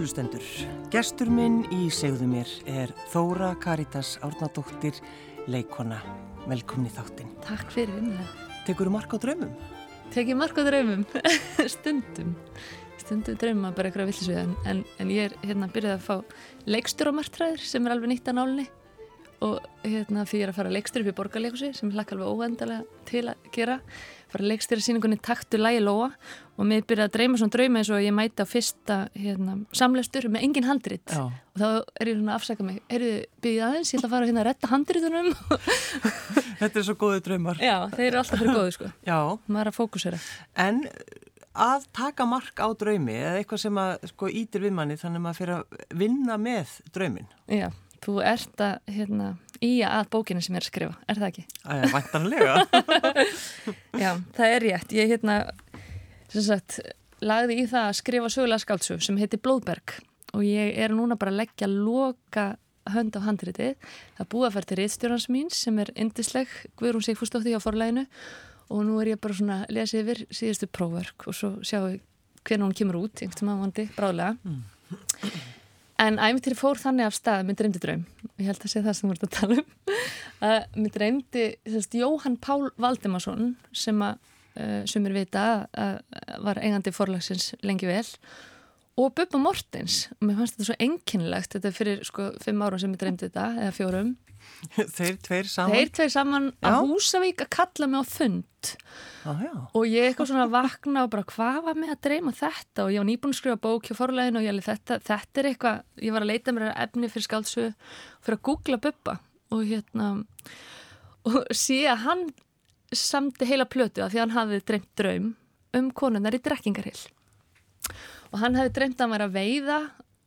Kærulustendur, gestur minn í segðu mér er Þóra Karitas Árnadóttir, leikona. Velkomin í þáttinn. Takk fyrir vinna. Tekur þú mark á draumum? Tekið mark á draumum, stundum. Stundum drauma bara eitthvað villisvið en, en, ég er hérna byrjað að fá leikstur á margtræðir sem er alveg nýtt að nálinni og hérna því ég er að fara leikstur upp í borgarleikusi sem hlakka alveg óvendalega til að gera fara leikstur í síningunni Taktu lægi Lóa. Og mér byrjaði að dreyma svona drauma eins og ég mæti á fyrsta hérna, samlegstur með engin handrit. Já. og þá er ég svona að afsaka mig. Erðu byggðið aðeins, ég ætla að fara hérna að retta handritunum. Þetta er svo góði draumar. Já, þeir eru alltaf fyrir góði sko. Já. Maður er að fókusera. En að taka mark á draumi eða eitthvað sem að sko ítir við manni þannig að maður fyrir að vinna með draumin Já Þú ert að, hérna, í að bókinu sem ég er að skrifa, er það ekki? Það er vantanlega. Já, það er rétt. Ég, hérna, sem sagt, lagði í það að skrifa sögulega skáltsug sem heitir Blóðberg og ég er núna bara að leggja loka hönd á handritið. Það búið að færa til réttstjórnans mín sem er indisleg, Guðrún Sigfúsdóttir á forleginu og nú er ég bara svona að lesa yfir síðustu prófverk og svo sjáu hvernig hún kemur út, einhvern veginn vandi, bráðlega. Mm. En æfintir fór þannig af stað, mér dreymdi draum, ég held að sé það sem við erum að tala um, að mér dreymdi sérst, Jóhann Pál Valdimarsson sem að, uh, sem er vita að var engandi forlagsins lengi vel og Bubba Mortens, og mér fannst þetta svo enkinnlegt, þetta er fyrir sko fimm ára sem ég dreymdi þetta, eða fjórum. Þeir tveir saman? Þeir tveir saman að Húsavík að kalla mig á þund ah, og ég eitthvað svona vakna og bara hvað var mig að dreyma þetta? Og ég var nýbúin að skrifa bók hjá forleginu og ég alveg þetta, þetta er eitthvað, ég var að leita mér efni fyrir skálsögu fyrir að googla Bubba. Og hérna og sé að hann samti heila plötu af því að hann hafði dreymt draum um konunar í drekkingarhill og hann hefði dreymt að vera að veiða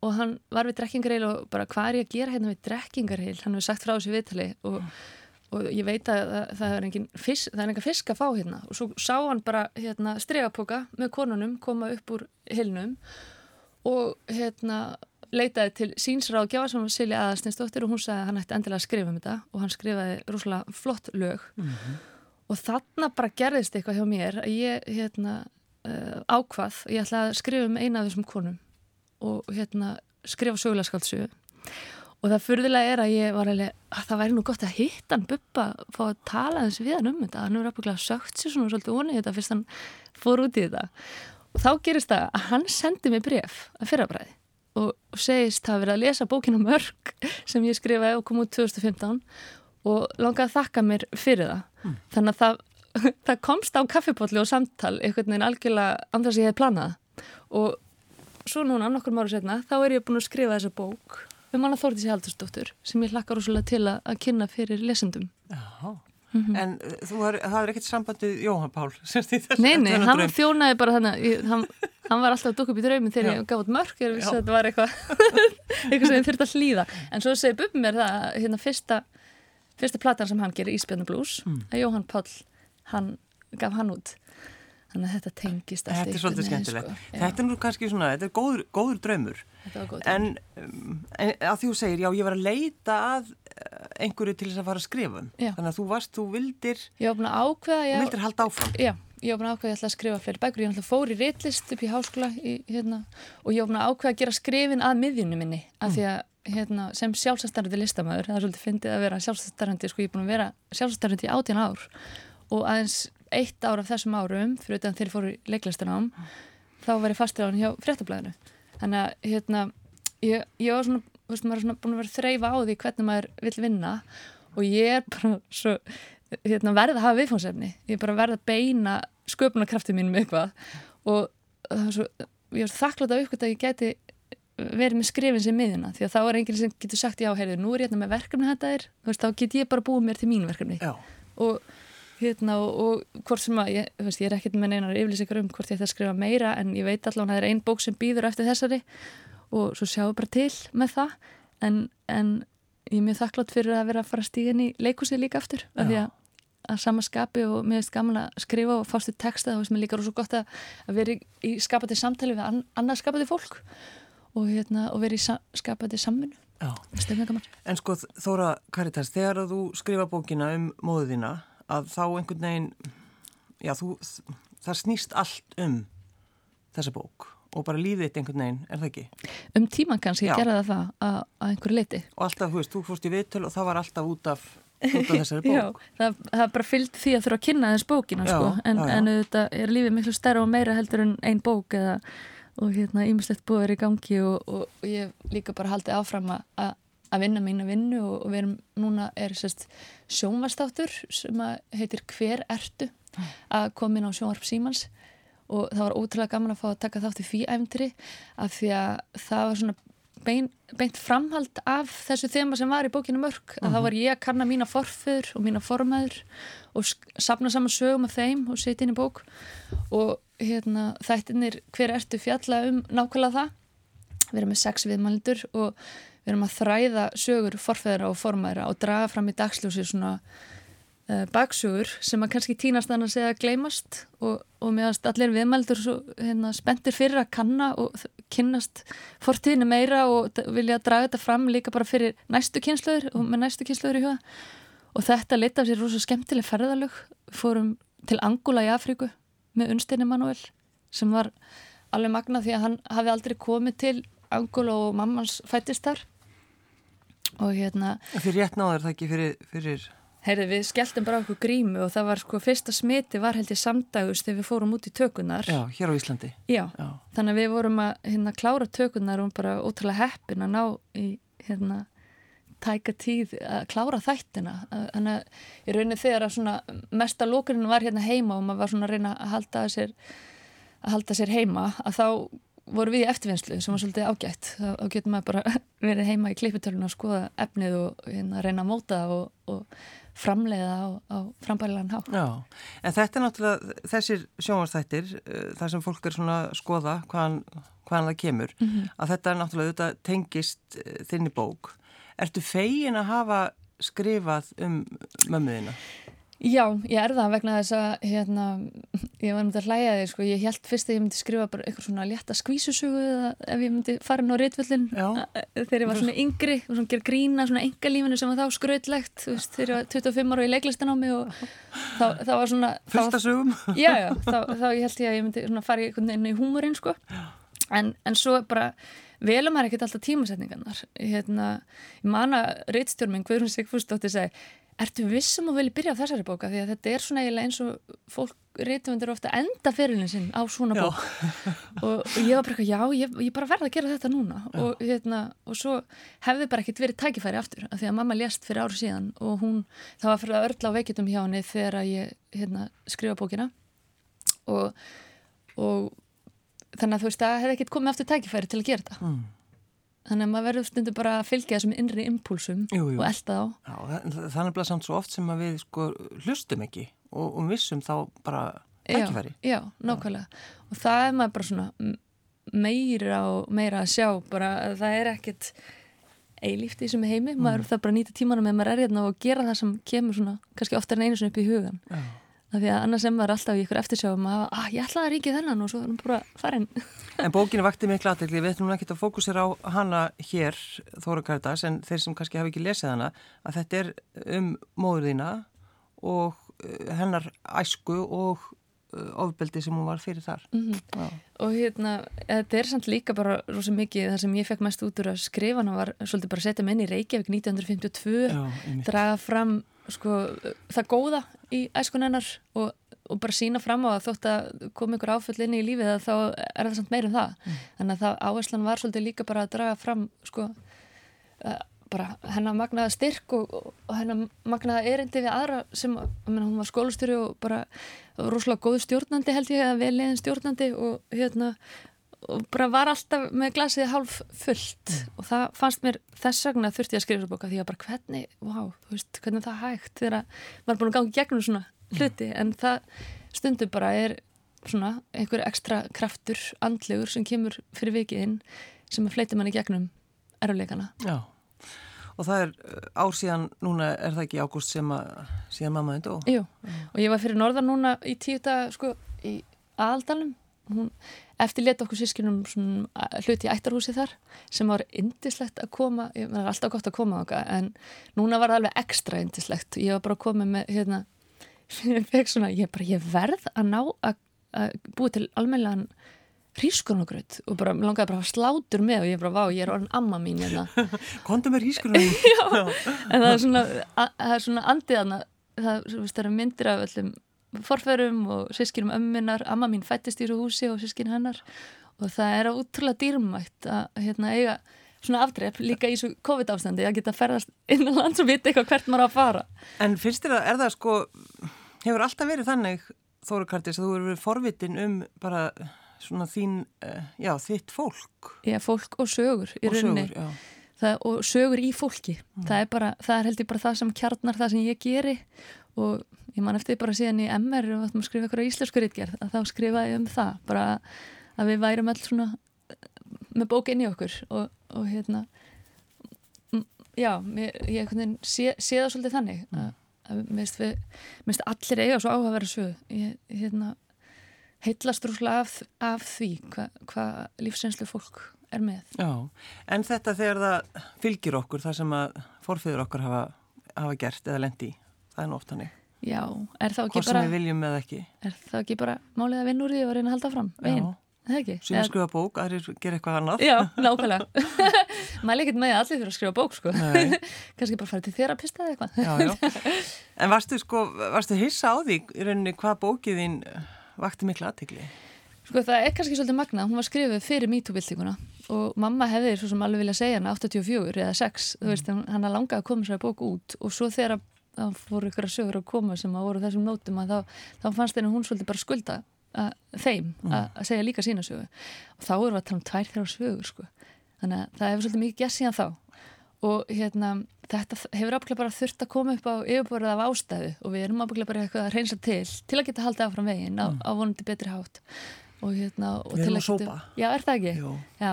og hann var við drekkingarheil og bara hvað er ég að gera hérna við drekkingarheil hann hefur sagt frá þessu viðtali og, og ég veit að það, það er engin fisk, það er engin fisk að fá hérna. Og svo sá hann bara hérna stregapoka með konunum koma upp úr hilnum og hérna leitaði til sínsráð gjáða sem var Silja Aðarsninsdóttir og hún sagði að hann ætti endilega að skrifa um þetta og hann skrifaði rúslega flott lög. Mm -hmm. og þarna bara gerðist eitthvað hjá mér að ég hérna uh, ákvað, ég ætlaði að skrifa um eina af þessum konum og hérna, skrifa sögulega skáldsögu og það fyrðilega er að ég var alveg að það væri nú gott að hitta hann Bubba fá að tala þessi við hann um þetta. Hann er ábygglega sögt sér svona svolítið vonið þetta fyrst hann fór út í þetta. Og þá gerist það að hann sendi mig bref að fyrrabræði og segist að vera að lesa bókinu Mörg sem ég skrifaði og kom út 2015 og langaði að þakka mér fyrir það. Mm. þannig að það, það komst á kaffipotli og samtal einhvern veginn algjörlega andra sem ég hef planað og svo núna, nokkur máru setna, þá er ég búin að skrifa þessa bók um hana Þórtísi Haldursdóttur sem ég hlakkar rosalega til að, að kynna fyrir lesendum. Já, mm -hmm. en var, það er ekkert sambandið Jóhann Pál? Nei, nei, hann draum. þjónaði bara þannig, hann, hann var alltaf að dukka upp í draumi þegar Já. ég gaf út mörg, ég vissi að þetta var eitthvað eitthvað sem ég þurfti að hlýða. En svo segi Bubbi mér það, hérna fyrsta, fyrsta platan sem hann gerir, Ísbjörnu Blues, mm. að Jóhann Pál, hann gaf hann út Þannig að þetta tengist alltaf Þetta er svolítið skemmtilegt. Sko. Þetta er nú kannski svona, þetta er góður, góður draumur. Draumur. En, um, en að þú segir, já, ég var að leita að eh, einhverju til þess að fara að skrifa um. Já. Þannig að þú varst, þú vildir... Ákveða... Þú vildir halda áfram. Já, ég var búin að ákveða að ég ætla að skrifa fleiri bækur. Ég ætla að fóri réttlist upp í háskóla í, hérna, og ég var búin að ákveða að gera skrifin að miðjunni minni. Af því að hérna, sem sjálfsastarfandi listamæður, það er svolítið fyndið að vera sjálfsastarfandi, sko ég er búin að vera sjálfsastarfandi í átjan ár og aðeins eitt ár af þessum árum, fyrir utan þeir fóru leiklistunám, þá var ég fastur á hann hjá fréttablaðinu. Þannig að hérna, ég, ég var svona, veist, svona búin að vera þreyfa á því hvernig maður vil vinna og ég er bara svo, hérna, verða að hafa viðfónsefni. Ég er bara verða að beina sköpunarkraftið mínum eitthvað og það var svo, ég var þakklátt á ykkur að ég geti verið með skrifin sem miðuna því að þá er enginn sem getur sagt já, heyrðu, nú er ég hérna með verkefni þetta er, veist, þá get ég bara búið mér til mín verkefni já. og hérna og, og hvort sem að ég, veist, ég er ekkert með einar yfirlýsingar um hvort ég ætti að skrifa meira en ég veit allavega að það er einn bók sem býður eftir þessari og svo sjáum við bara til með það. En, en ég er mjög þakklátt fyrir að vera að fara stíðin í leikúsið líka aftur af því að, að samaskapi og mér finnst gaman að skrifa og fástu texta og sem er líka rosa gott að, að vera í, í skapandi samtali við an, annað skapandi fólk og, hérna, og vera í sa, skapandi samvinnu. En sko Þóra Karitas, þegar þú skrifa bókina um móðina að þá einhvern veginn já, þú, það snýst allt um þessa bók og bara líðið eitt einhvern veginn, er það ekki? Um tíman kannski Já. gera það að, að einhverju leiti. Og alltaf, þú veist, þú fórst í viðtöl og það var alltaf út af, út af þessari Já, bók. það, það bara fylgd því að þurfa að kynna þess bókina Já, sko, en, já, já. en þetta er lífið miklu stærra og meira heldur en ein bók eða, og hérna ímislegt búið er í gangi og, og, og ég líka bara haldið áfram að, að vinna mína vinnu og, við erum núna er sérst sjónvastáttur sem heitir Hver ertu? Að koma inn á sjónvarp Símans. Og það var ótrúlega gaman að fá að taka þátt í fíæmtri af því að það var svona bein, beint framhald af þessu þema sem var í bókinu mörg að þá var ég að kanna mína forföður og mína formæður og safna saman sögum af þeim og setja inn í bók. Og hérna þættinir hver ertu fjalla um nákvæmlega það. Við erum með sex viðmælendur og við erum að þræða sögur forfæðra og formæðra og draga fram í dagsljósi svona uh, baksögur sem að kannski týnast annars eða gleymast og, og meðast allir viðmældur svo, hérna, spenntir fyrir að kanna og kynnast fortíðinu meira og vilja draga þetta fram líka bara fyrir næstu kynsluður og með næstu kynsluður í huga. Og þetta lit af sér rosa skemmtileg ferðalög. Fórum til Angula í Afríku með Unnsteini Manuel sem var alveg magnað því að hann hafi aldrei komið til Angula og mammans fættist þar og hérna Fyrir rétt náður það ekki fyrir, fyrir Heyrði, við skelltum bara okkur grímu og það var sko fyrsta smiti var held ég samdagus þegar við fórum út í tökunar. já, hér á Íslandi. Já. Já. Þannig að við vorum að hérna klára tökunar og bara ótrúlega heppin að ná í hérna tæka tíð að klára þættina. Þannig að í rauninni þegar að svona mesta lókurinn var hérna heima og maður var svona að reyna að halda sér, að halda sér heima að þá voru við í eftirvinnslu sem var svolítið ágætt. Þá, getur maður bara verið heima í klipputölun og skoða efnið og hérna, reyna að móta það og, og framleiða á, á frambælilegan há. Já, en þetta er náttúrulega þessir sjónvarsþættir, uh, þar sem fólk er svona að skoða hvaðan, hvaðan það kemur, að þetta er náttúrulega þetta tengist uh, þinni bók. Ertu fegin að hafa skrifað um mömmuðina? Já, ég er það vegna þess að hérna, ég var myndið að hlæja því sko, ég held fyrst að ég myndi skrifa bara eitthvað svona létta skvísusugu eða ef ég myndi fara inn á reytvöllin Já. þegar ég var svona yngri og svona gera grína svona engalífinu sem var þá veist, þegar ég var 25 ára í leiklistanámi og þá, þá var svona Fyrsta sögum? Já, já, þá, þá ég held ég að ég myndi fara veginn í húmurinn sko en, en svo bara velum maður ekkert alltaf tímasetningarnar hérna, ég man að reitstjórminn Guðrún Sigfúsdóttir segi Ertu vissum að vilja byrja á þessari bóka því að þetta er svona eiginlega eins og fólk reytumundir ofta enda fyrirlin sinn á svona bók. Og, ég var bara eitthvað, já, ég, ég bara verða að gera þetta núna. Og, hérna, og svo hefði bara ekkert verið tækifæri aftur af því að mamma lést fyrir ári síðan og hún, það var fyrir að örla á veikitum hjá henni þegar að ég hérna, skrifa bókina. Og, og þannig að þú veist, það hefði ekkert komið aftur tækifæri til að gera þetta. Mm. Þannig að maður verður stundum bara að fylgja þessum innri impulsum Jú, jú. og elda þá Já, það, er bara samt svo oft sem við sko hlustum ekki og, og vissum þá bara tækifæri. Já, já, nákvæmlega og það er maður bara svona meira og meira að sjá bara að það er ekkert eilíft í þessum heimi, maður þarf bara að nýta tímanum með maður er hérna og gera það sem kemur svona kannski oftar en einu svona upp í hugan Já. Af því að annars er maður alltaf í ykkur eftirsjáum að ah, ég ætlaði að ríki þennan og svo er hann bara farin En bókinu vakti miklu aðtekli, við ætlum ekki að fókusera á hana hér, Þóra Karitas, en þeir sem kannski hafa ekki lesið hana, að þetta er um móður þína og uh, hennar æsku og uh, ofbeldi sem hún var fyrir þar. Mhm. Já. og hérna, þetta er samt líka bara rosa mikið, það sem ég fekk mest út úr að skrifa hana var svolítið bara að setja inn í Reykjavík 1952 Já, draga fram sko, það góða í æskunennar og, og bara sína fram á að þótt að koma ykkur áföll inn í lífið að þá er það samt meira um það. Þannig að það áherslan var svolítið líka bara að draga fram sko, uh, bara hennar magnaða styrk og, og, hennar magnaða erindi við aðra sem, ég meina hún var skólastjóri og bara rosalega góð stjórnandi held ég að vel leiðin stjórnandi og hérna og bara var alltaf með glasið hálf fullt. Og það fannst mér þess vegna þurfti ég að skrifa þessa bóka því að bara hvernig, vá, þú veist, hvernig er það hægt þegar að maður er búin að ganga gegnum svona hluti? En það stundum bara er svona einhver ekstra kraftur andlegur sem kemur fyrir vikið inn sem að fleiti manni gegnum erfleikana. Já, og það er uh, ár síðan, núna er það ekki ágúst sem að, síðan mammaðin dó. Jú, og ég var fyrir norðan núna í tíu dag sko í aðaldalum hún eftir leta okkur sískinum svona hluti í ættarhúsi þar sem var indislegt að koma, ég var alltaf gott að koma okkar en núna var það alveg ekstra indislegt ég var bara að koma með hérna svona, ég bara, ég verð að ná að, að búi til almeinlegan hrískunagraut og bara, langaði bara að slátur með og ég bara, vá, ég er orðin amma mín hérna. Kondu með hrískunagraut en það er svona, að, það er svona andiðana, það, það er myndir af öllum forferum og sískinum ömminar, amma mín fættist í þessu húsi og sískin hennar og það er útrúlega dýrmætt að hérna, eiga svona afdrepp líka í þessu COVID-ástandi að geta ferðast innan lands og vita eitthvað hvert maður að fara. En finnst þér að, er það sko, hefur alltaf verið þannig, Þóru Kartis, að þú eru verið forvitin um bara svona þín, uh, já, þitt fólk? Já, fólk og sögur í og rauninni. Sögur. Það, og sögur í fólki. Mm. Það, er bara, það er heldur bara það sem kjarnar það sem ég geri og ég man eftir bara síðan í MR og að maður skrifa eitthvað íslensku rítgerð að þá skrifa ég um það, bara að við værum alls svona með bók inn í okkur og, og hérna já, mér, ég sé, sé það svolítið þannig að, að minnst, við, minnst allir eiga svo áhuga að vera sög ég hérna, heitlast rúslega af, af því hvað hva lífsreynslu fólk er með. Já, en þetta þegar það fylgir okkur það sem að forfeyður okkur hafa, hafa gert eða lendi það er nótt hannig Já, er það ekki Hvort bara sem við viljum eða ekki Er það ekki bara málið að vinna úr því og reyna að halda fram veginn? Það ekki? Sýn að skrifa bók, aðrir gera eitthvað annað Já, nákvæmlega Mæli ekkert með að allir fyrir að skrifa bók sko Kanski bara fara til þerapista eða eitthvað já, já. En varstu sko, varstu hissa á því í rauninni hvað bókið þín vakti miklu aðtegli? Sko það er kannski svolítið magna hún var skrifið fyrir MeToo-bildinguna og mamma hefði svo sem alveg vilja segja hana 84 eða 6, mm. þú veist, hann að langa að koma sér bók út og svo þegar það fóru ykkur að sögur að koma sem að voru þessum nótum að þá, þá fannst henni hún svolítið bara skulda að, þeim mm. að, segja líka sína sögu og þá eru að tala um tvær þrjá sögur sko. þannig að það hefur svolítið mikið gæst síðan þá og hérna þetta hefur ábygglega bara þurft að koma upp á yfirborðið af ástæðu og við erum ábygglega bara eitthvað að reynsa til til að geta haldið áfram veginn á, mm. á vonandi betri hátt og hérna og erum að sópa já er það ekki? Já,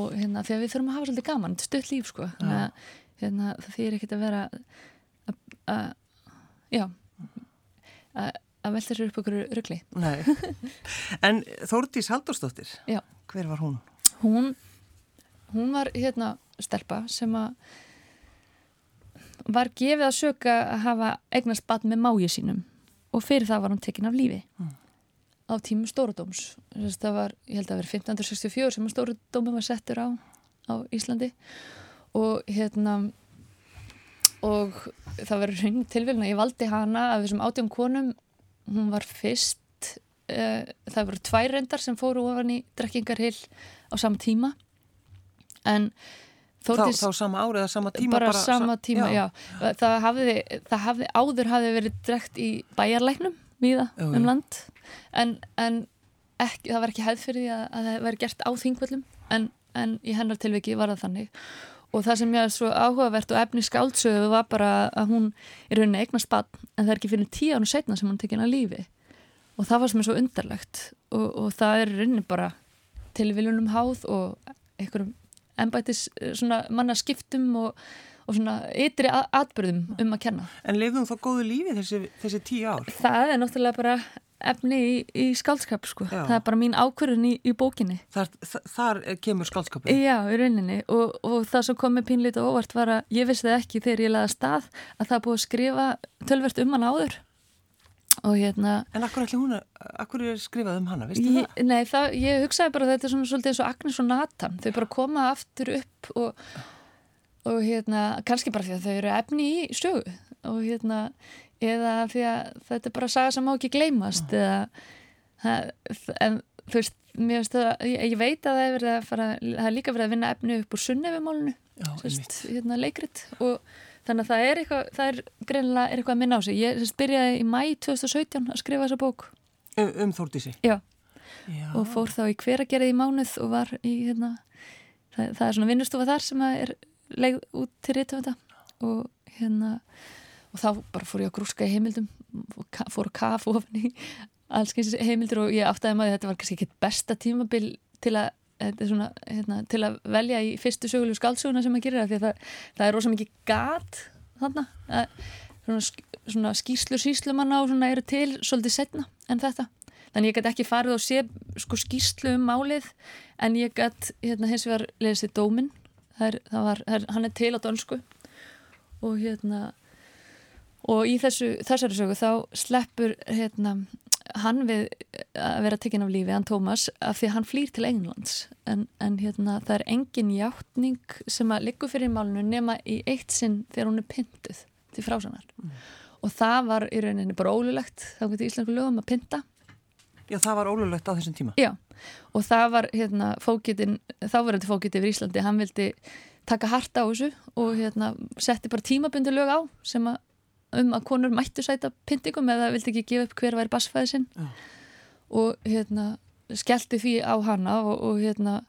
og hérna því að við þurfum að hafa svolítið gaman, stutt líf sko þannig að hérna, það þýr ekkert að vera að já að velta sér upp okkur ruggli En Þórdís Haldurstóttir já. hver var hún? Hún hún var hérna stelpa sem að var gefið að söka að hafa eignast batn með mági sínum og fyrir það var hún tekin af lífi mm. á tímum Stóradóms það var, ég held að var 1564 sem Stóradómi var settur á á Íslandi og hérna og það verður hrein tilvílun að ég valdi hana af þessum átjón konum hún var fyrst uh, það voru tvær reyndar sem fóru ofan í drekkingarhill á sama tíma en Þórdís, þá, þá sama árið eða sama tíma? Bara, bara sama tíma, já. já. Það, hafði, það hafði, áður hafði verið drekt í bæjarleiknum viða já, um land en, en ekki, það var ekki hefð fyrir því að, að það væri gert á þingvöldum en, en í hennar tilviki var það þannig og það sem ég er svo áhugavert og efni skáldsögu var bara að hún er rauninni eignast bann en það er ekki fyrir tíu ánu setna sem hún tekinn að lífi og það var sem er svo undarlegt og, og það er rauninni bara tilviljunum háð og einhverjum ennbætis eh, manna skiptum og, og svona ytri atbyrðum um að kenna. En lefðum þá góðu lífi þessi, þessi tíu ár? Það er náttúrulega bara efni í, í skálskap sko. Það er bara mín ákverðin í, í bókinni. Þar, þar kemur skálskapin? Já, í rauninni og, og það sem kom með pínleita óvart var að ég vissi það ekki þegar ég laði stað að það búið að skrifa tölvert um hann áður Hérna, en akkur, hún, akkur er skrifað um hana, veistu ég, það? Nei, það, ég hugsaði bara þetta er svona svolítið eins og Agnes og Nathan, þau bara koma aftur upp og, og hérna, kannski bara því að þau eru efni í sögu og hérna, eða því að þetta er bara saga sem má ekki gleymast eða, en þú veist, það, ég, ég veit að það er, fara, það er líka verið að vinna efni upp úr sunnefumálunu, hérna leikrit og þannig að það er eitthvað, það er greinilega er eitthvað að minna á sig. Ég byrjaði í mæ 2017 að skrifa þessa bók. Um, um Þórtísi? Og fór þá í hveragerði í mánuð og var í, hérna, það, það er svona vinnustofa þar sem er leið út til rítumönda og hérna, og þá bara fór ég að grúska í heimildum og fór að kafa ofan í allskeins heimildur og ég áttaði maður að þetta var kannski ekki besta tímabil til að Svona, hérna, til að velja í fyrstu sögulegu skálsuguna sem maður gerir það það, er rosa mikið gat þannig svona, svona skýslu síslumanna og svona eru til svolítið setna en þetta. Þannig ég gæti ekki farið og sé sko skýslu um málið en ég gæti hérna hins vegar lesið dómin það er, það var, það er, hann er til á dönsku. Og hérna og í þessu, þessari sögu þá sleppur hérna hann við að vera tekinn af lífi, hann Tómas af því að hann flýr til Englands. En, en hérna það er engin hjáttning sem að liggur fyrir málunu nema í eitt sinn þegar hún er pyntuð til frásanar. Mm. og það var í rauninni bara ólulegt þá getur íslensku lögum að pynta. Já, það var ólulegt á þessum tíma. Já, og það var hérna fókitin, þáverandi fókiti yfir Íslandi, hann vildi taka harta á þessu og hérna setti bara tímabundi lög á sem að um að konur mættu sæta pyntingum eða vildi ekki gefa upp hver væri basfæði sinn. Ja. og hérna skellti því á hana og, og hérna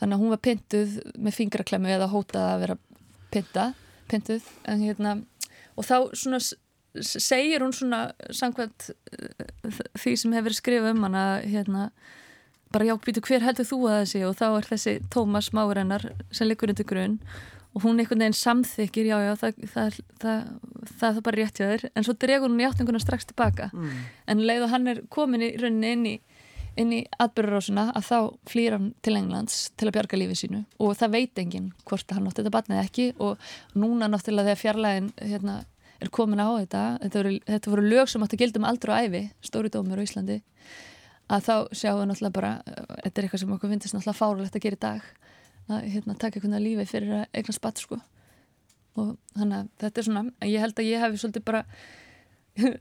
þannig að hún var pyntuð með fingraklemmu eða hótað að vera pynta, pyntuð. En hérna og þá svona segir hún svona samkvæmt eh, því sem hefur skrifað um hana hérna bara já, býtu hver heldur þú að þessi og þá er þessi Tómas Márennar sem likur undir grunn og hún einhvern veginn samþykir, já, já, það, það, það, það er bara rétt hjá þér, en svo dregur hún í áttunguna strax tilbaka, mm. en leið og hann er komin í rauninni inn í, inn í atbyrjarásuna að þá flýr hann til Englands til að bjarga lífið sínu. Og það veit enginn hvort hann átti þetta batnið ekki. Og núna náttúrulega þegar fjarlægin hérna, er komin á þetta, þetta voru, þetta voru lög sem átti að gilda um aldru og æfi, stóri dómur á Íslandi, að þá sjáum við náttúrulega bara, þetta er eitthvað sem okkur finnst náttúrulega fárulegt að gera í dag að hérna, taka einhvern veginn að lífi fyrir að eigna spatt sko. Og þannig að þetta er svona ég held að ég hef svolítið bara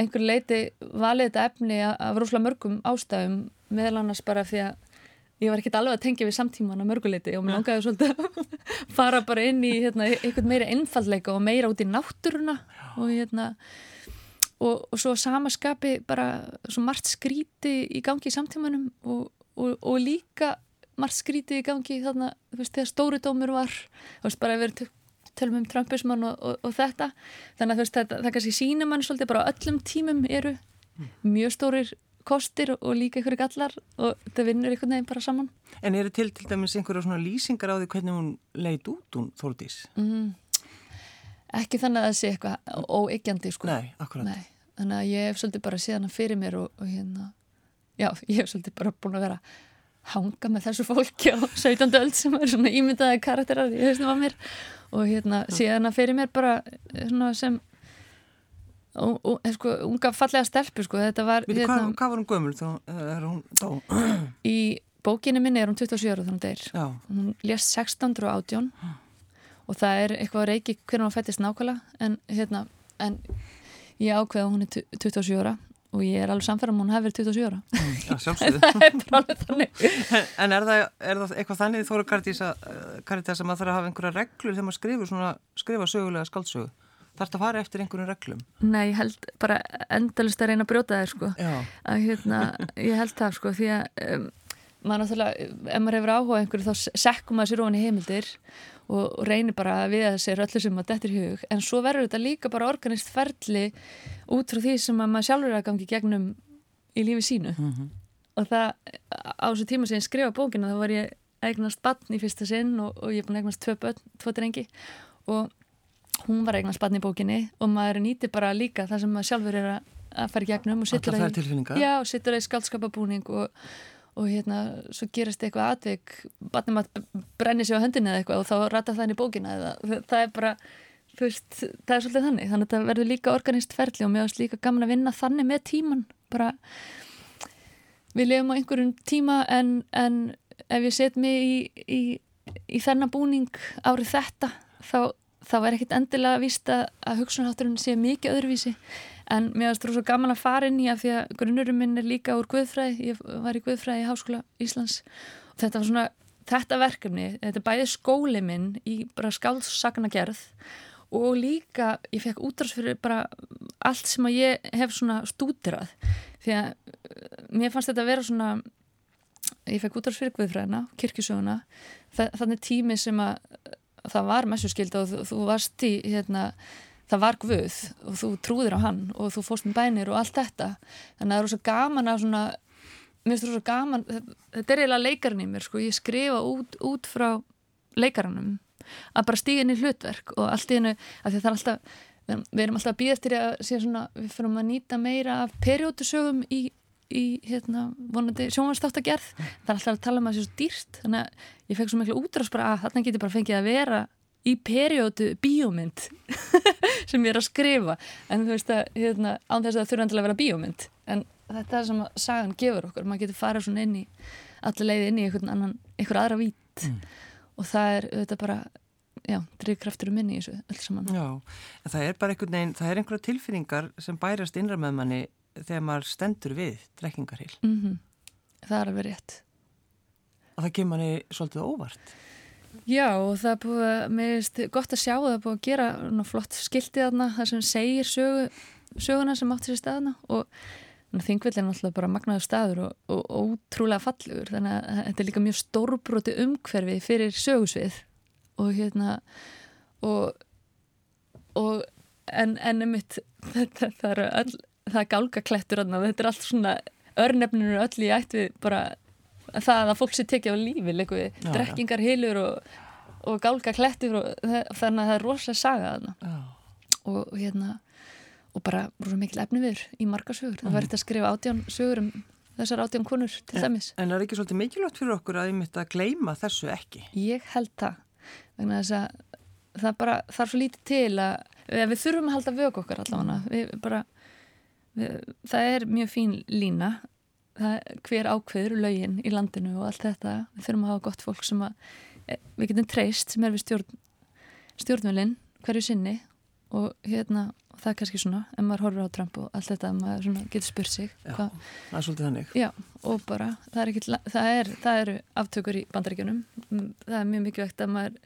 einhver leiti valið þetta efni af rúslega mörgum ástæðum meðal annars bara því að ég var ekkert alveg að tengja við samtíman að mörguleiti og mér langaði svolítið að fara bara inn í hérna, einhvern meira einfallleika og meira út í náttúruna og hérna og, og svo samaskapi bara svo margt skríti í gangi í samtímanum og, og, og líka margt skrítið í gangi þarna, þú veist, þegar stóri dómur var þú veist, bara að vera tölum um Trumpismann og, og, og þetta. Þannig að þú veist, það, það kannski sína mann svolítið bara öllum tímum eru mjög stórir kostir og líka ykkur gallar og þetta vinnur einhvern veginn bara saman. En eru til til dæmis einhverja svona lýsingar á því hvernig hún leit út hún Þórdís? Mm, ekki þannig að það sé eitthvað óeiggjandi sko. Nei, akkurat. Nei, Þannig að ég hef svolítið bara séð hana fyrir mér og, og hérna já, ég hef svolítið bara búin að vera hanga með þessu fólki á 17. öll sem er svona ímyndaði karakterar í hausnum af mér og hérna síðan að fyrir mér bara svona sem og, og, sko, unga fallega stelpu sko, þetta var Viti, hérna, hvað, hvað var hún gömul þá er hún? Í bókinu minni er hún 27 ára þannig að hún lést 16 og 18 og það er eitthvað að reiki hvernig hún fættist nákvæmlega en hérna en ég ákveða hún er 27 ára og ég er alveg samfæra um hún hefur 27 ára. Mm, Já, sjálfsögðu. Það er þannig. En er það, er það eitthvað þannig þóru Karitís að Karitís að maður þarf að hafa einhverja reglur þegar maður skrifur svona, skrifa sögulega skaldsögu Þarf þetta að fara eftir einhverjum reglum? Nei, ég held bara endalist að reyna að brjóta það sko. Að, hérna, Ég held það sko því að um, maður náttúrulega, ef maður hefur áhuga einhverju þá sekkum maður sér ofan í heimildir og, og reynir bara að við að sér öllu sem að þetta er hug. En svo verður þetta líka bara organist ferli út frá því sem að maður sjálfur er að gangi gegnum í lífi sínu. Mm -hmm. og það á þessu tíma sem ég skrifa bókina þá var ég eignast bann í fyrsta sinn og, og ég er búin að eignast tvö bönn, tvo drengi. Og hún var eignast bann í bókinni og maður nýti bara líka það sem maður sjálfur er að, að fara gegnum og sittur það í skaldskapabúning og og hérna svo gerast eitthvað atvik batnum að brenni sig á höndinu eða eitthvað og þá rata það inn í bókina eða það er bara, þú veist, það er svolítið þannig. Þannig að það verður líka organist ferli og mér finnst líka gaman að vinna þannig með tíman bara við lefum á einhverjum tíma en, en ef ég set mig í, í, í þennan búning árið þetta þá, þá er ekkit endilega að vísta að hugsunhátturinn sé mikið öðruvísi en mér það svo gaman að fara inn í að því að grunnurum minn er líka úr Guðfræði. Ég var í Guðfræði í Háskóla Íslands. Og þetta var svona, þetta verkefni þetta bæði skóli minn í bara skálsakna gerð og líka ég fekk útráðs fyrir bara allt sem að ég hef svona stútirað því að eh, mér fannst þetta að vera svona ég fekk útráðs fyrir Guðfræðina, kirkisöguna þannig tími sem að það var messuskild og þú, þú varst í hérna það var Guð og þú trúðir á hann og þú fórst með bænir og allt þetta. Þannig að það er svo gaman að svona mér finnst það svo gaman, þetta er eiginlega leikarinn í mér sko, ég skrifa út, út frá leikarannum að bara stíga inn í hlutverk og allt í hennu að það er alltaf, við erum alltaf að býða eftir að sé svona, við fyrir að nýta meira af periódusögum í, í hérna, vonandi sjónvarstáttagerð það er alltaf að tala um að það sé svo dýrst þannig að ég fekk svo miklu útráðs bara að þarna getur bara fengið að vera í periódu bíómynd sem ég er að skrifa. En þú veist að hérna, án þess að það þurfa að vera bíómynd. En þetta er sem að sagan gefur okkur. Maður getur farið svona inn í allir leiði inn í einhvern annan, einhver aðra vít. Mm. og það er auðvitað bara já, drivkraftur um minni í þessu öll saman. Já, en það er bara einhvern veginn það er einhverja tilfinningar sem bærast innra með manni þegar maður stendur við drekkingarhil mm -hmm. Það er alveg rétt. Og það kemur manni svolítið óvart Já og það er búið að, mér finnst gott að sjá það er búið að gera ná, flott skiltið þarna það sem segir sögu, söguna sem átt sér staðna og þingvill er náttúrulega bara magnaður staður og, og, og ótrúlega fallegur þannig að þetta er líka mjög stórbróti umhverfi fyrir sögusvið. Og hérna og, og en ennum mitt þetta það er all, það er gálgaklettur þetta er allt svona örnefninu öll í ætt við bara það að fólk sé tekið á lífi já, drekkingar, hilur og, og gálga klettur og þannig að það er rosalega saga og, og hérna og bara rosalega mikil efni við í marga sögur, mm. það verður að skrifa átján sögur um þessar átján konur til en, dæmis. En er ekki svolítið mikilvægt fyrir okkur að ég mitt að gleima þessu ekki? Ég held það vegna þess að það bara þarf svo lítið til að við þurfum að halda vög okkar allavega. Við bara við, það er mjög fín lína hver ákveður lögin í landinu og allt þetta. Við þurfum að hafa gott fólk sem að eh, við getum treyst sem er við stjórn, stjórnvölinn hverju sinni og hérna og það er kannski svona, ef maður horfur á Trump og allt þetta, maður getur spurt sig Já, það er svolítið þannig. Já, og bara, það er, ekki, það er, það eru aftökur í bandaríkjunum. Það er mjög mikilvægt að maður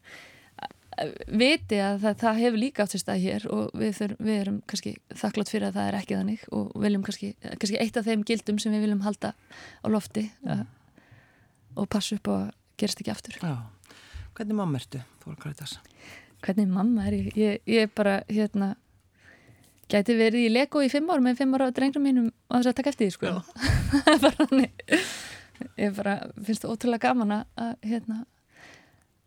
viti að það, það hefur líka átt sér stað hér og við, þur, við erum kannski þakklátt fyrir að það er ekki þannig og viljum kannski, kannski eitt af þeim gildum sem við viljum halda á lofti mm. uh, og passa upp og gerst ekki aftur Já. Hvernig mamma ertu? Hvernig mamma er ég? Ég, ég bara, hérna gæti verið í Lego í fimm ár með fimm ára drengrum mínum og þess að taka eftir því sko bara ég bara finnst það ótrúlega gaman að hérna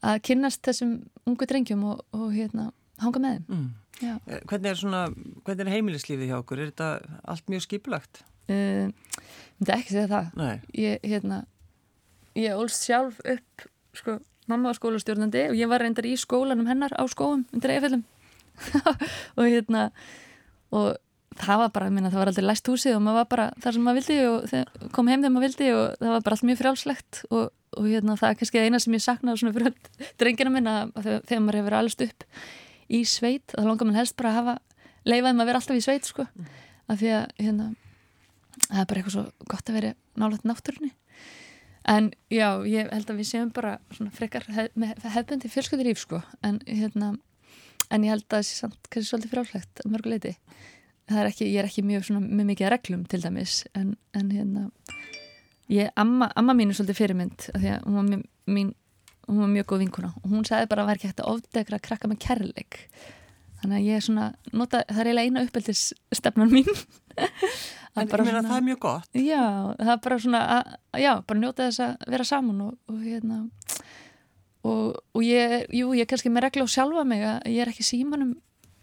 að kynnast þessum ungu drengjum og, og hérna, hanga með þeim mm. Eh, hvernig er, svona, hvernig er heimilislífið hjá okkur? Er þetta allt mjög skipulagt? Uh, ég myndi ekki segja það ég, hérna, ég ólst sjálf upp sko, mamma var skólastjórnandi og ég var reyndar í skólanum hennar á skóum undir eifellum og hérna og það var bara, minna, það var aldrei læst húsið og maður var bara þar sem maður vildi og kom heim þegar maður vildi og það var bara allt mjög frjálslegt og og hérna, það er kannski eina sem ég saknaði svona fyrir drengina minna þegar maður hefur allast upp í sveit þá langar mann helst bara að hafa leifaðum að vera alltaf í sveit sko. Mm. af því að hérna, það er bara eitthvað svo gott að vera nálega náttúrunni. En já, ég held að við séum bara svona frekar hef, með hefbundi fjölsköldur íf sko. En hérna en ég held að það sé samt kannski svolítið frálegt að mörguleiti er ekki, ég er ekki mjög svona með mikið reglum til dæmis en, en hérna Ég, amma, amma mín er svolítið fyrirmynd því að hún var, mjög, mín, hún var mjög góð vinkuna og hún sagði bara að væri ekki hægt að ofdegra að krakka með kærleik. Þannig að ég er svona, nota, það er eiginlega eina uppeldisstefnan mín. En ég meina það er mjög gott. Já, það er bara svona að, já, bara njóta þess að vera saman og, og hérna og, og ég, jú, ég er kannski með regla á sjálfa mig að ég er ekki símanum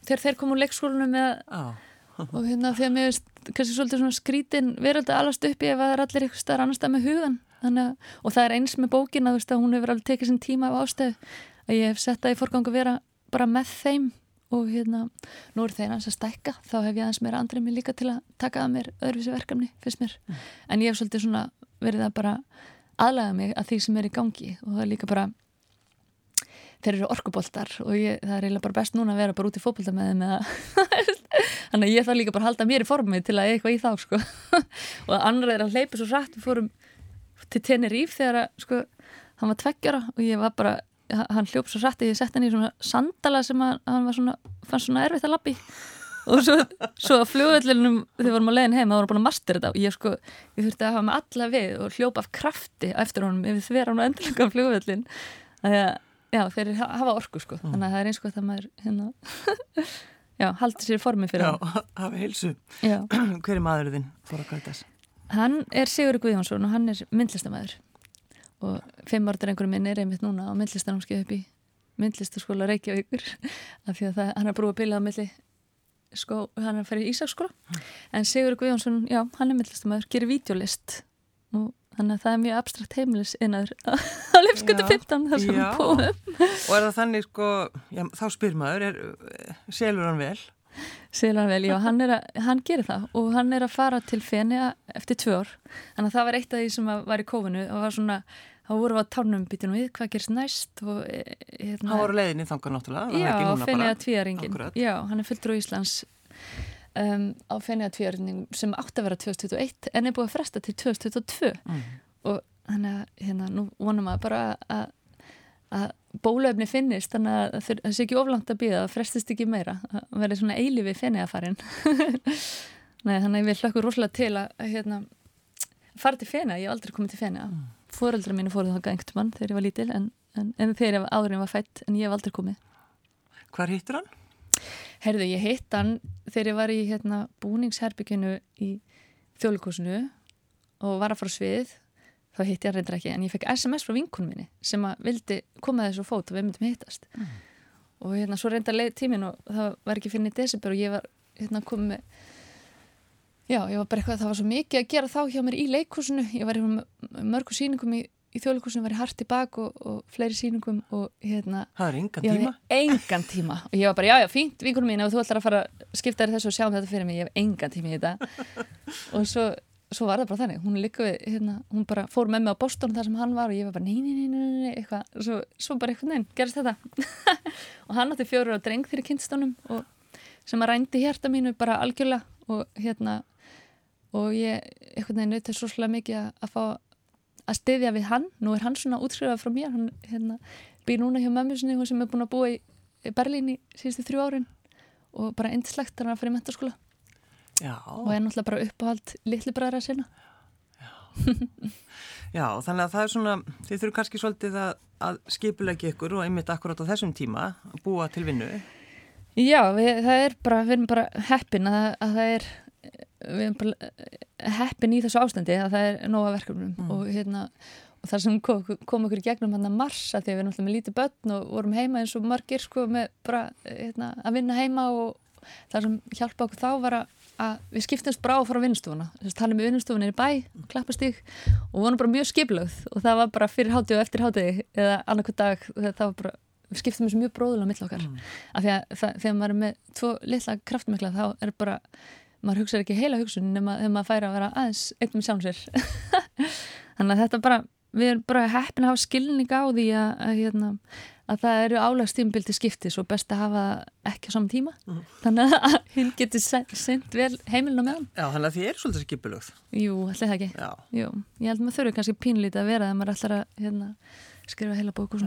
þegar þeir komu úr leikskólunum með ah og hérna því að mér veist kannski svolítið svona skrítin veröld að alast upp í ef það er allir eitthvað starf annar stað með hugan að, og það er eins með bókin að, veist, að hún hefur alveg tekið sín tíma af ástöðu að ég hef sett það í forgang að vera bara með þeim og hérna nú er þeir hans að stækka þá hef ég aðeins meira andrið mér líka til að taka að mér öðruvísi verkefni fyrst mér. Mm. en ég hef svolítið svona verið að bara aðlæða mig að því sem er í gangi og það er líka bara þeir eru orkuboltar og ég, það er eiginlega bara best núna að vera bara út í fókbolta með þeim þannig að ég þarf líka bara að halda mér í formi til að eitthvað í þá sko. og annar er að hleypa svo rætt við fórum til Teneríf þegar að, sko, hann var tveggjara og ég var bara hann hljóp svo rætt ég sett hann í svona sandala sem hann, hann svona, fannst svona erfitt að lappi og svo, svo að fljóðvellinum þegar við vorum að leiðin heim þá vorum við búin að master þetta og ég sko, ég þurfti að hafa með alla við og hljópa af krafti eftir honum ef við þverjum að endurlega fljóðvellin þannig að Já, þeir hafa orku sko, mm. þannig að það er eins og það maður hérna, já, haldi sér formi fyrir hann. Já, hafa heilsu. Já. Hver er maðurinn þinn, Þóra Kvætas? Hann er Sigur Guðjónsson og hann er myndlistamæður og fimm orður einhverjum minn er einmitt núna á myndlistanámskeið upp í myndlistaskóla Reykjavíkur af því að það, hann er brúið að bila á milli sko, hann er að fara í Ísaksskóla mm. en Sigur Guðjónsson, já, hann er myndlistamæður, gerir vídeolist og þannig að það er mjög abstrakt heimilis innar á Leifskutu 15 þar sem við búum og er það þannig sko já, þá spyr maður, er, selur hann vel? Selur hann vel, já, hann, að, hann gerir það. Og hann er að fara til Fenja eftir tvö ár, þannig að það var eitt af því sem var í kófinu. Og var svona þá voru við að tánum býtunum við hvað gerst næst? Og, e, hérna, hann voru leiðin í þangar náttúrulega já, Fenja Tvíaringin já, hann er fullur á Íslands um, á Fenja Tvíaringin sem átti að vera 2021 en er búið að fresta til 2022 mm. og þannig að hérna, nú vonum að bara að að bólöfni finnist þannig að það sé ekki oflant að býða það frestist ekki meira að verði svona eilifi fenniðafarin þannig að ég vil hlökkur rosalega til að, hérna, fara til fenniða, ég hef aldrei komið til fenniða mm fóreldra mínu fóruð þáka einhvern mann þegar ég var lítil en, en, en þegar áðurinn var fætt en ég hef aldrei komið. Hvar hittur hann? Herðu, ég hitt hann þegar ég var í hérna, búningsherbygginu í þjóðlugkosinu og var að fara svið. Þá hitti ég hann reyndra ekki en ég fekk SMS frá vinkunum minni sem að vildi koma þessu fót og við myndum hittast. Mm. og hérna svo reynda leið tímin og það var ekki fyrir í desember og ég var hérna komið Já, ég var bara eitthvað, það var svo mikið að gera þá hjá mér í leikúsinu, ég var í mörgu síningum í, í þjóðleikúsinu, var í hart í bak og, og fleiri síningum og hérna Það er engan tíma? Engan tíma. Og ég var bara, já, já, fínt, vinkunum mín og þú ætlar að fara að skipta þér þessu og sjá um þetta fyrir mig ég hef engan tíma í þetta. Og svo, svo var það bara þannig, hún líka við hérna, hún bara fór með mig á Boston þar sem hann var og ég var bara, nei, nei, nei, nei, eitthvað. Svo, svo bara eitthvað, nein, gerist þetta. Og hann átti fjóru á dreng fyrir kynstónum og sem að rændi hérta mínu bara algjörlega og hérna og ég eitthvað nefnir þetta svo svolítið mikið að fá að styðja við hann, nú er hann svona útskrifað frá mér, hann hérna, býr núna hjá mömmu sinni sem er búin að búa í Berlín í síðustu þrjú árin og bara eindislegt hann að fara í mentarskóla og er náttúrulega bara uppáhald litli bræðra sinna. Já. Já, þannig að það er svona þið þurfum kannski svolítið að, að skipulegja ykkur og einmitt akkurat á þessum tíma að búa til vinnu. Já, við, það er bara, við erum bara heppin að, að það er við erum bara eh, heppin í þessu ástandi að það er nóga verkefnum mm. og hérna og þar sem kom, kom okkur í gegnum hann að marsa að við erum alltaf með lítið börn og vorum heima eins og margir sko með bara hérna, að vinna heima og þar sem hjálpa okkur þá var að, að við skiptumst bara á að fara á vinnstofuna þess að tala með vinnstofunni í bæ, klappastík og vorum bara mjög skiplögð og það var bara fyrir háti og eftir háti eða annarkvæð dag það var bara við skiptum þessu mjög bróðulega mitt okkar mm. af því að þegar maður er með tvo litla kraftmikla þá er bara maður hugsaður ekki heila hugsun nema þegar maður færi að vera aðeins eitt með sjálfsir þannig að þetta bara við erum bara heppin að hafa skilning á því að, að, hérna, að það eru álagstímbildi skiptis og best að hafa ekki á saman tíma. Mm. þannig að hinn getur sendt vel heimilina með hann Já, þannig að þið eru svolítið skipilögð Jú, ætla það ekki. Jú, Ég held að maður þurfi kannski pínlítið að vera þegar maður ætlar að hérna, skrifa heila bóku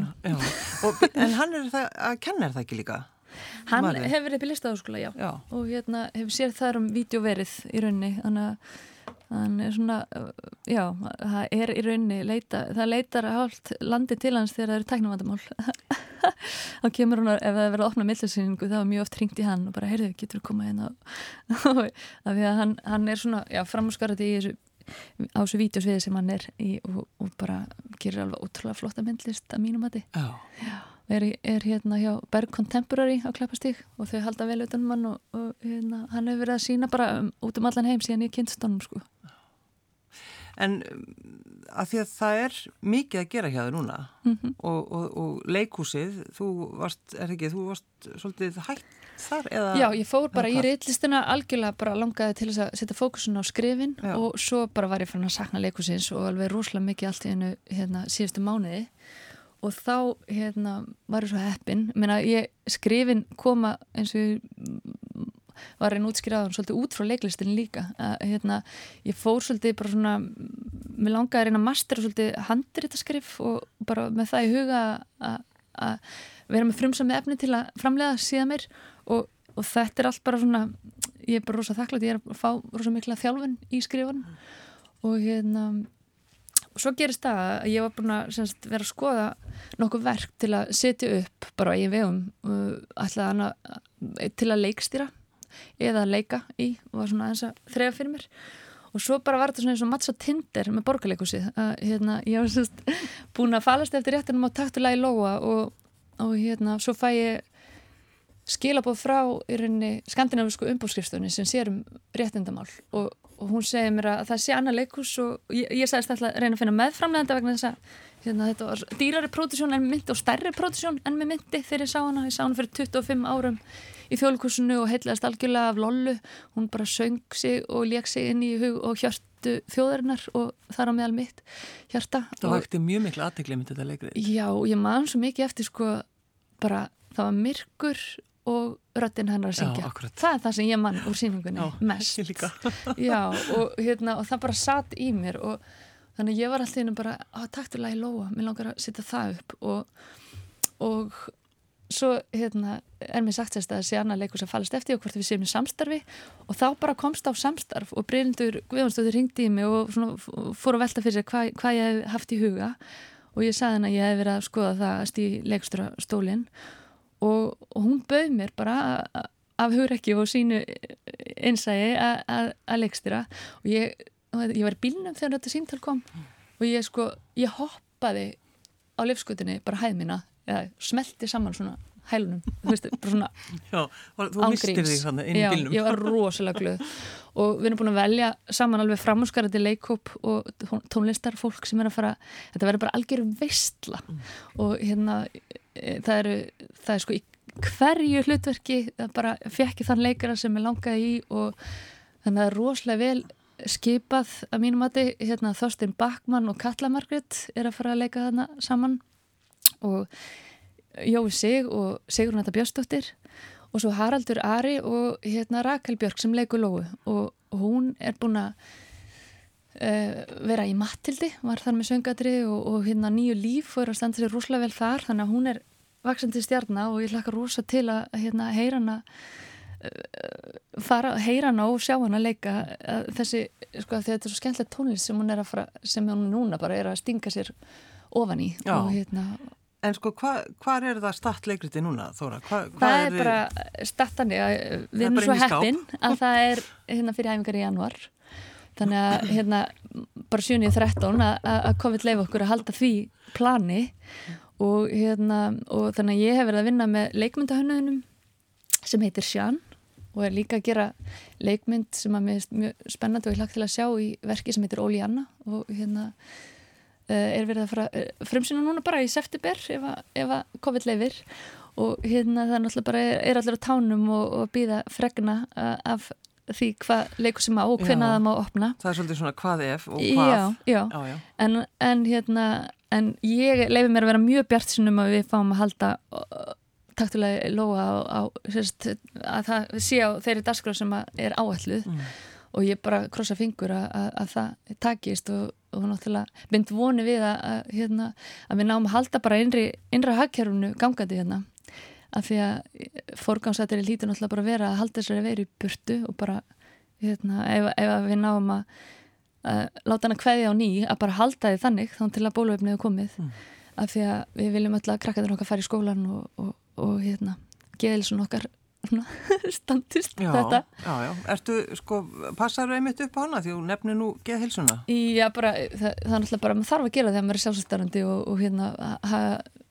En hann er það að kenna er það ekki líka? Hann Mali. hefur verið upp í listaháskóla, já. já. Og hérna hefur sér þar um videoverið í raunni þannig er svona já, það er í raunni leita, það leitar hálft landi til hans þegar það eru tæknumvandamál þá kemur hann, ef það verður að opna millisýningu þá er mjög oft ringt í hann og bara heyrðu, getur þú komað af því að hann, hann er svona, já, framskarði í þessu á þessu vídeosviði sem hann er í og, og bara gerir alveg ótrúlega flotta myndlist að mínum að þið já er, er hérna hjá Berg Contemporary á Klappastík og þau halda vel utanum hann og, og hérna, hann hefur verið að sína bara um, út um allan heim síðan ég kynst honum sko. En um, að því að það er mikið að gera hjá þau núna mm -hmm. og, og, og leikúsið, þú varst, er ekki, þú varst svolítið hægt þar eða? Já, ég fór bara í reillistina algjörlega bara langaði til þess að setja fókusun á skrifin Já. og svo bara var ég fann að sakna leikúsins og alveg rosalega mikið allt í hennu hérna, síðustu mánuði og þá hérna, var ég svo heppin. Meina, ég skrifin koma eins og var einn útskriðaðan svolítið út frá leiklistin líka. Að, hérna, ég fór svolítið bara svona mér langaði að reyna að mastera svolítið handritarskrif og bara með það í huga að vera með frumsami efni til að framlega síðan mér og, og þetta er allt bara svona ég er bara rosa þakklátt, ég er að fá rosa mikla þjálfun í skrifun og hérna og svo gerist það að ég var búin að semst, vera að skoða nokkuð verk til að setja upp bara í vegum uh, til að leikstýra eða að leika í og var svona aðeins að þreja fyrir mér. Og svo bara var þetta svona eins og mattsa tindir með borgarleikusið hérna, ég var semst, búin að falast eftir réttinum á taktulega í lóa og, og hérna svo fæ ég skilabóð frá í rauninni skandinavisku umbúrskrifstöfni sem sér um réttindamál og og hún segir mér að það sé annað leikus og ég, ég sagðist alltaf að reyna að finna meðframlegenda vegna þess að hérna, þetta var dýrari pródusjón en myndi og stærri pródusjón en með myndi þegar ég sá hana. Ég sá hana fyrir 25 árum í þjóðlikursinu og heitlaðist algjörlega af Lollu. Hún bara söng sig og leik sig inn í hug og hjörtu þjóðarinnar og þar á meðal mitt hjarta. Það vakti mjög miklu aðteglið með þetta leikrið Já, ég man svo mikið eftir sko bara það var myrkur og röttin hennar að syngja. Já, það er það sem ég mann úr síningunni Já, mest. Já, og, hérna, og það bara satt í mér og þannig ég var alltaf inn og bara, að taktulega í lóa, mér langar að setja það upp. Og, og svo hérna, er mér sagt sérst að sé annað leikur sem fallist eftir og hvort við séum í samstarfi. Og þá bara komst á samstarf og Bryndur Guðjónsdóttir ringdi í mig og svona, fór að velta fyrir sér hvað hva ég hef haft í huga. Og ég sagði henn að ég hef verið að skoða það að stí leikstura stólinn og, og hún bauð mér bara af hugrekki og sínu einsægi að leikstýra. Og ég, ég var í bílnum þegar þetta síntal kom og ég sko, ég hoppaði á lefskutinni bara hæð mína eða smelti saman svona hælunum, þú veist, bara svona Já, þú mistir því þannig inn í bílnum. Já, ég var rosalega glöð. Og við erum búin að velja saman alveg framhúsgarandi leikóp og tónlistarfólk sem er að fara, þetta verður bara algjörum veistla. Mm. og hérna það eru, það er sko í hverju hlutverki, það bara fekki þann leikara sem ég langaði í og þannig að það er rosalega vel skipað að mínum mati, hérna Þorstin Bakmann og Katla Margret er að fara að leika þarna saman og Jói Sig og Sigrun Þetta Björnsdóttir og svo Haraldur Ari og hérna Rakel Björk sem leikur Lóu og, hún er búin að vera í Mattildi, var þar með söngadri og, og hérna nýju líf og er að standa sér rúslega vel þar þannig að hún er vaksandi stjarnar og ég hlaka rosa til að hérna, heyra hana uh, fara, heyra hana og sjá hana leika uh, þessi, sko, þetta er svo skemmtilegt tónlist sem hún er að fara, sem hún núna bara er að stinga sér ofan í Já. og hérna En sko, hvað hva er það startleikriti núna, Þóra? Hva, hva það er, er bara startandi við erum svo heppin að það er hérna fyrir æfingar í januar þannig að hérna bara 7.13 að COVID leif okkur að halda því plani og hérna og þannig að ég hef verið að vinna með leikmyndahönnuðunum sem heitir Sján og er líka að gera leikmynd sem að mér er mjög spennandi og ég hlagt til að sjá í verki sem heitir Óli Anna og hérna er verið að fara frumsýna núna bara í september ef að, ef að COVID leifir og hérna það er náttúrulega bara er, er allir á tánum og, og býða fregna af því hvað leikur sem á og hvenna það má opna. Það er svolítið svona hvað ef og hvað. Já, já, já. En, en hérna en ég leifi mér að vera mjög bjart sinum að við fáum að halda taktulega loa á, á sérst, að það sé á þeirri dasgraf sem er áalluð mm. og ég bara krossa fingur að, að, að það takist og, og náttúrulega mynd voni við að, að, hérna, að við náum að halda bara innri, innra hagkerfunu gangandi hérna af því að forgámsættir er lítið náttúrulega bara að vera að halda þessari veru í burtu og bara hérna, ef, ef við náum að láta hana kveðja á ný að bara halda því þannig þá til að bóluvefni hefur komið mm. af því að við viljum öll að krakkaður okkar fara í skólan og, og, og hérna, geðilsun okkar standist já, þetta. Já, já, ertu, sko, passar þú einmitt upp á hana því þú nefnir nú geðhilsuna? Já, bara, það, það er náttúrulega bara, maður þarf að gera það þegar maður er sjálfsvæstarandi og, og hérna ha,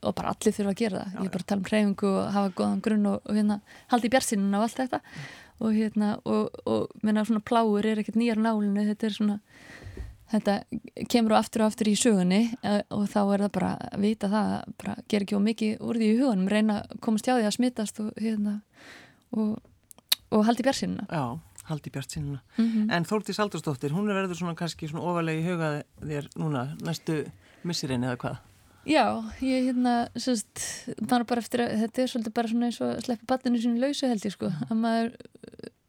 og bara allir þurfa að gera það, já, ég er bara að tala um hreyfingu og hafa góðan grunn og, og hérna haldi í björnsinn og allt þetta. Mm. og hérna, og, og menna svona pláur er ekkert nýjar nálinu, þetta er svona þetta kemur á aftur og aftur í sögunni og þá er það bara að vita það, bara ger ekki ómikið úr því í hugunum, reyna að komast hjá því að smittast og hérna og, og haldi björnsínuna Já, haldi björnsínuna mm -hmm. En Þórtís Aldursdóttir, hún er verður svona kannski svona ofalega í hugað þér núna næstu missirinn eða hvað? Já, ég hérna sérst, bara bara eftir að þetta er svolítið bara svona eins og að sleppa batinu sínu lausu held ég sko, að maður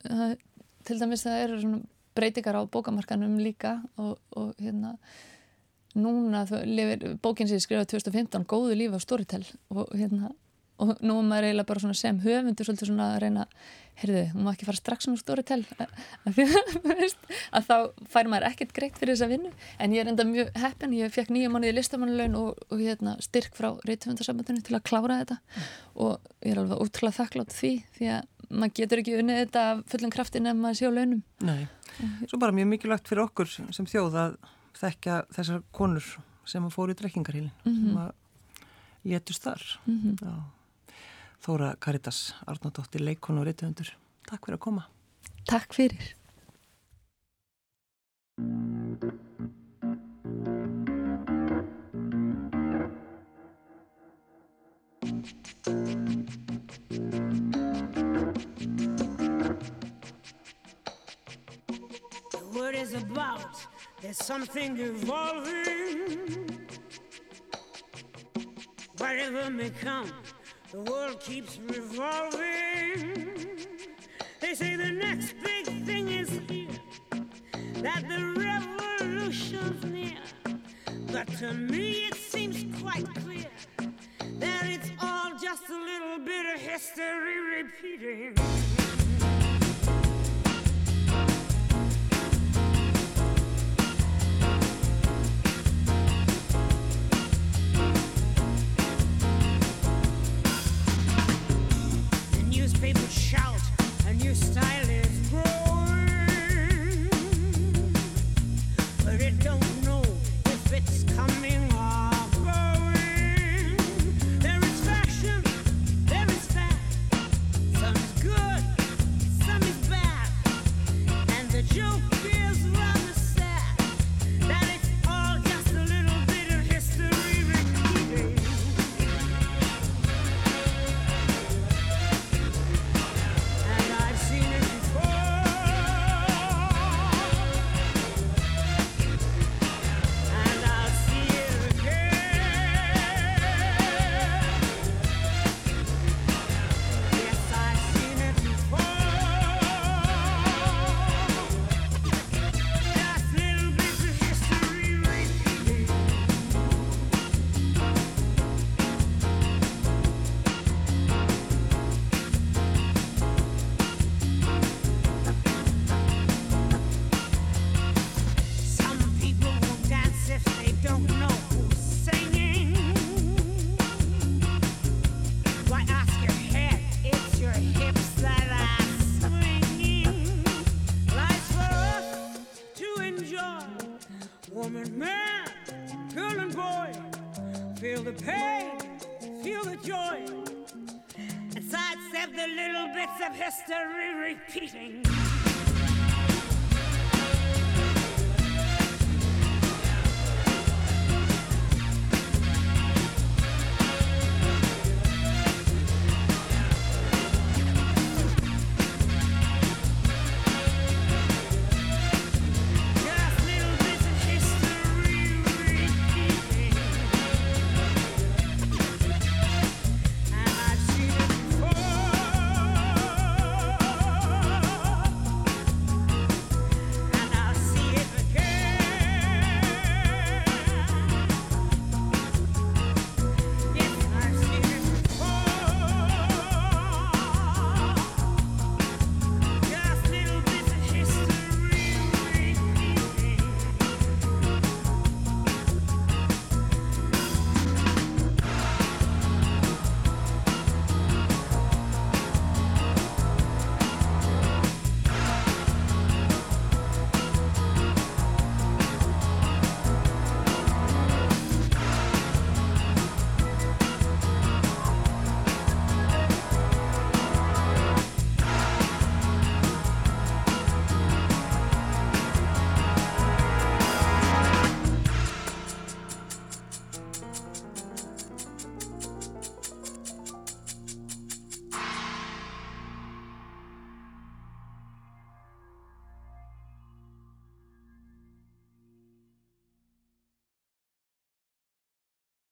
að, til dæmis það eru svona breytingar á bókamarkanum líka og, og hérna núna lifir bókin sem ég skrifaði 2015 góðu lífi á Storytel og hérna og nú er maður eiginlega bara sem höfundur svolítið svona að reyna heyrðu, þú má ekki fara strax um Storytel að, að þá fær maður ekkert greitt fyrir þessa vinnu en ég er enda mjög heppin, ég fekk nýja mánuði listamannulegun og, og hérna, styrk frá reytfundarsambandinu til að klára þetta mm. og ég er alveg útrúlega þakklátt því því að maður getur ekki unnið þetta fullum kraftin ef maður sé á launum. Nei, svo bara mjög mikilvægt fyrir okkur sem þjóð að þekkja þessar konur sem fóru í drekkingarhílin mm -hmm. sem að létust þar. Mm -hmm. Þóra Karitas, Arnaldóttir, leikon og reytuðundur Takk fyrir að koma. Takk fyrir There's something evolving. Whatever may come, the world keeps revolving. They say the next big thing is here, that the revolution's near. But to me it seems quite clear that it's all just a little bit of history repeating. But it don't know if it's coming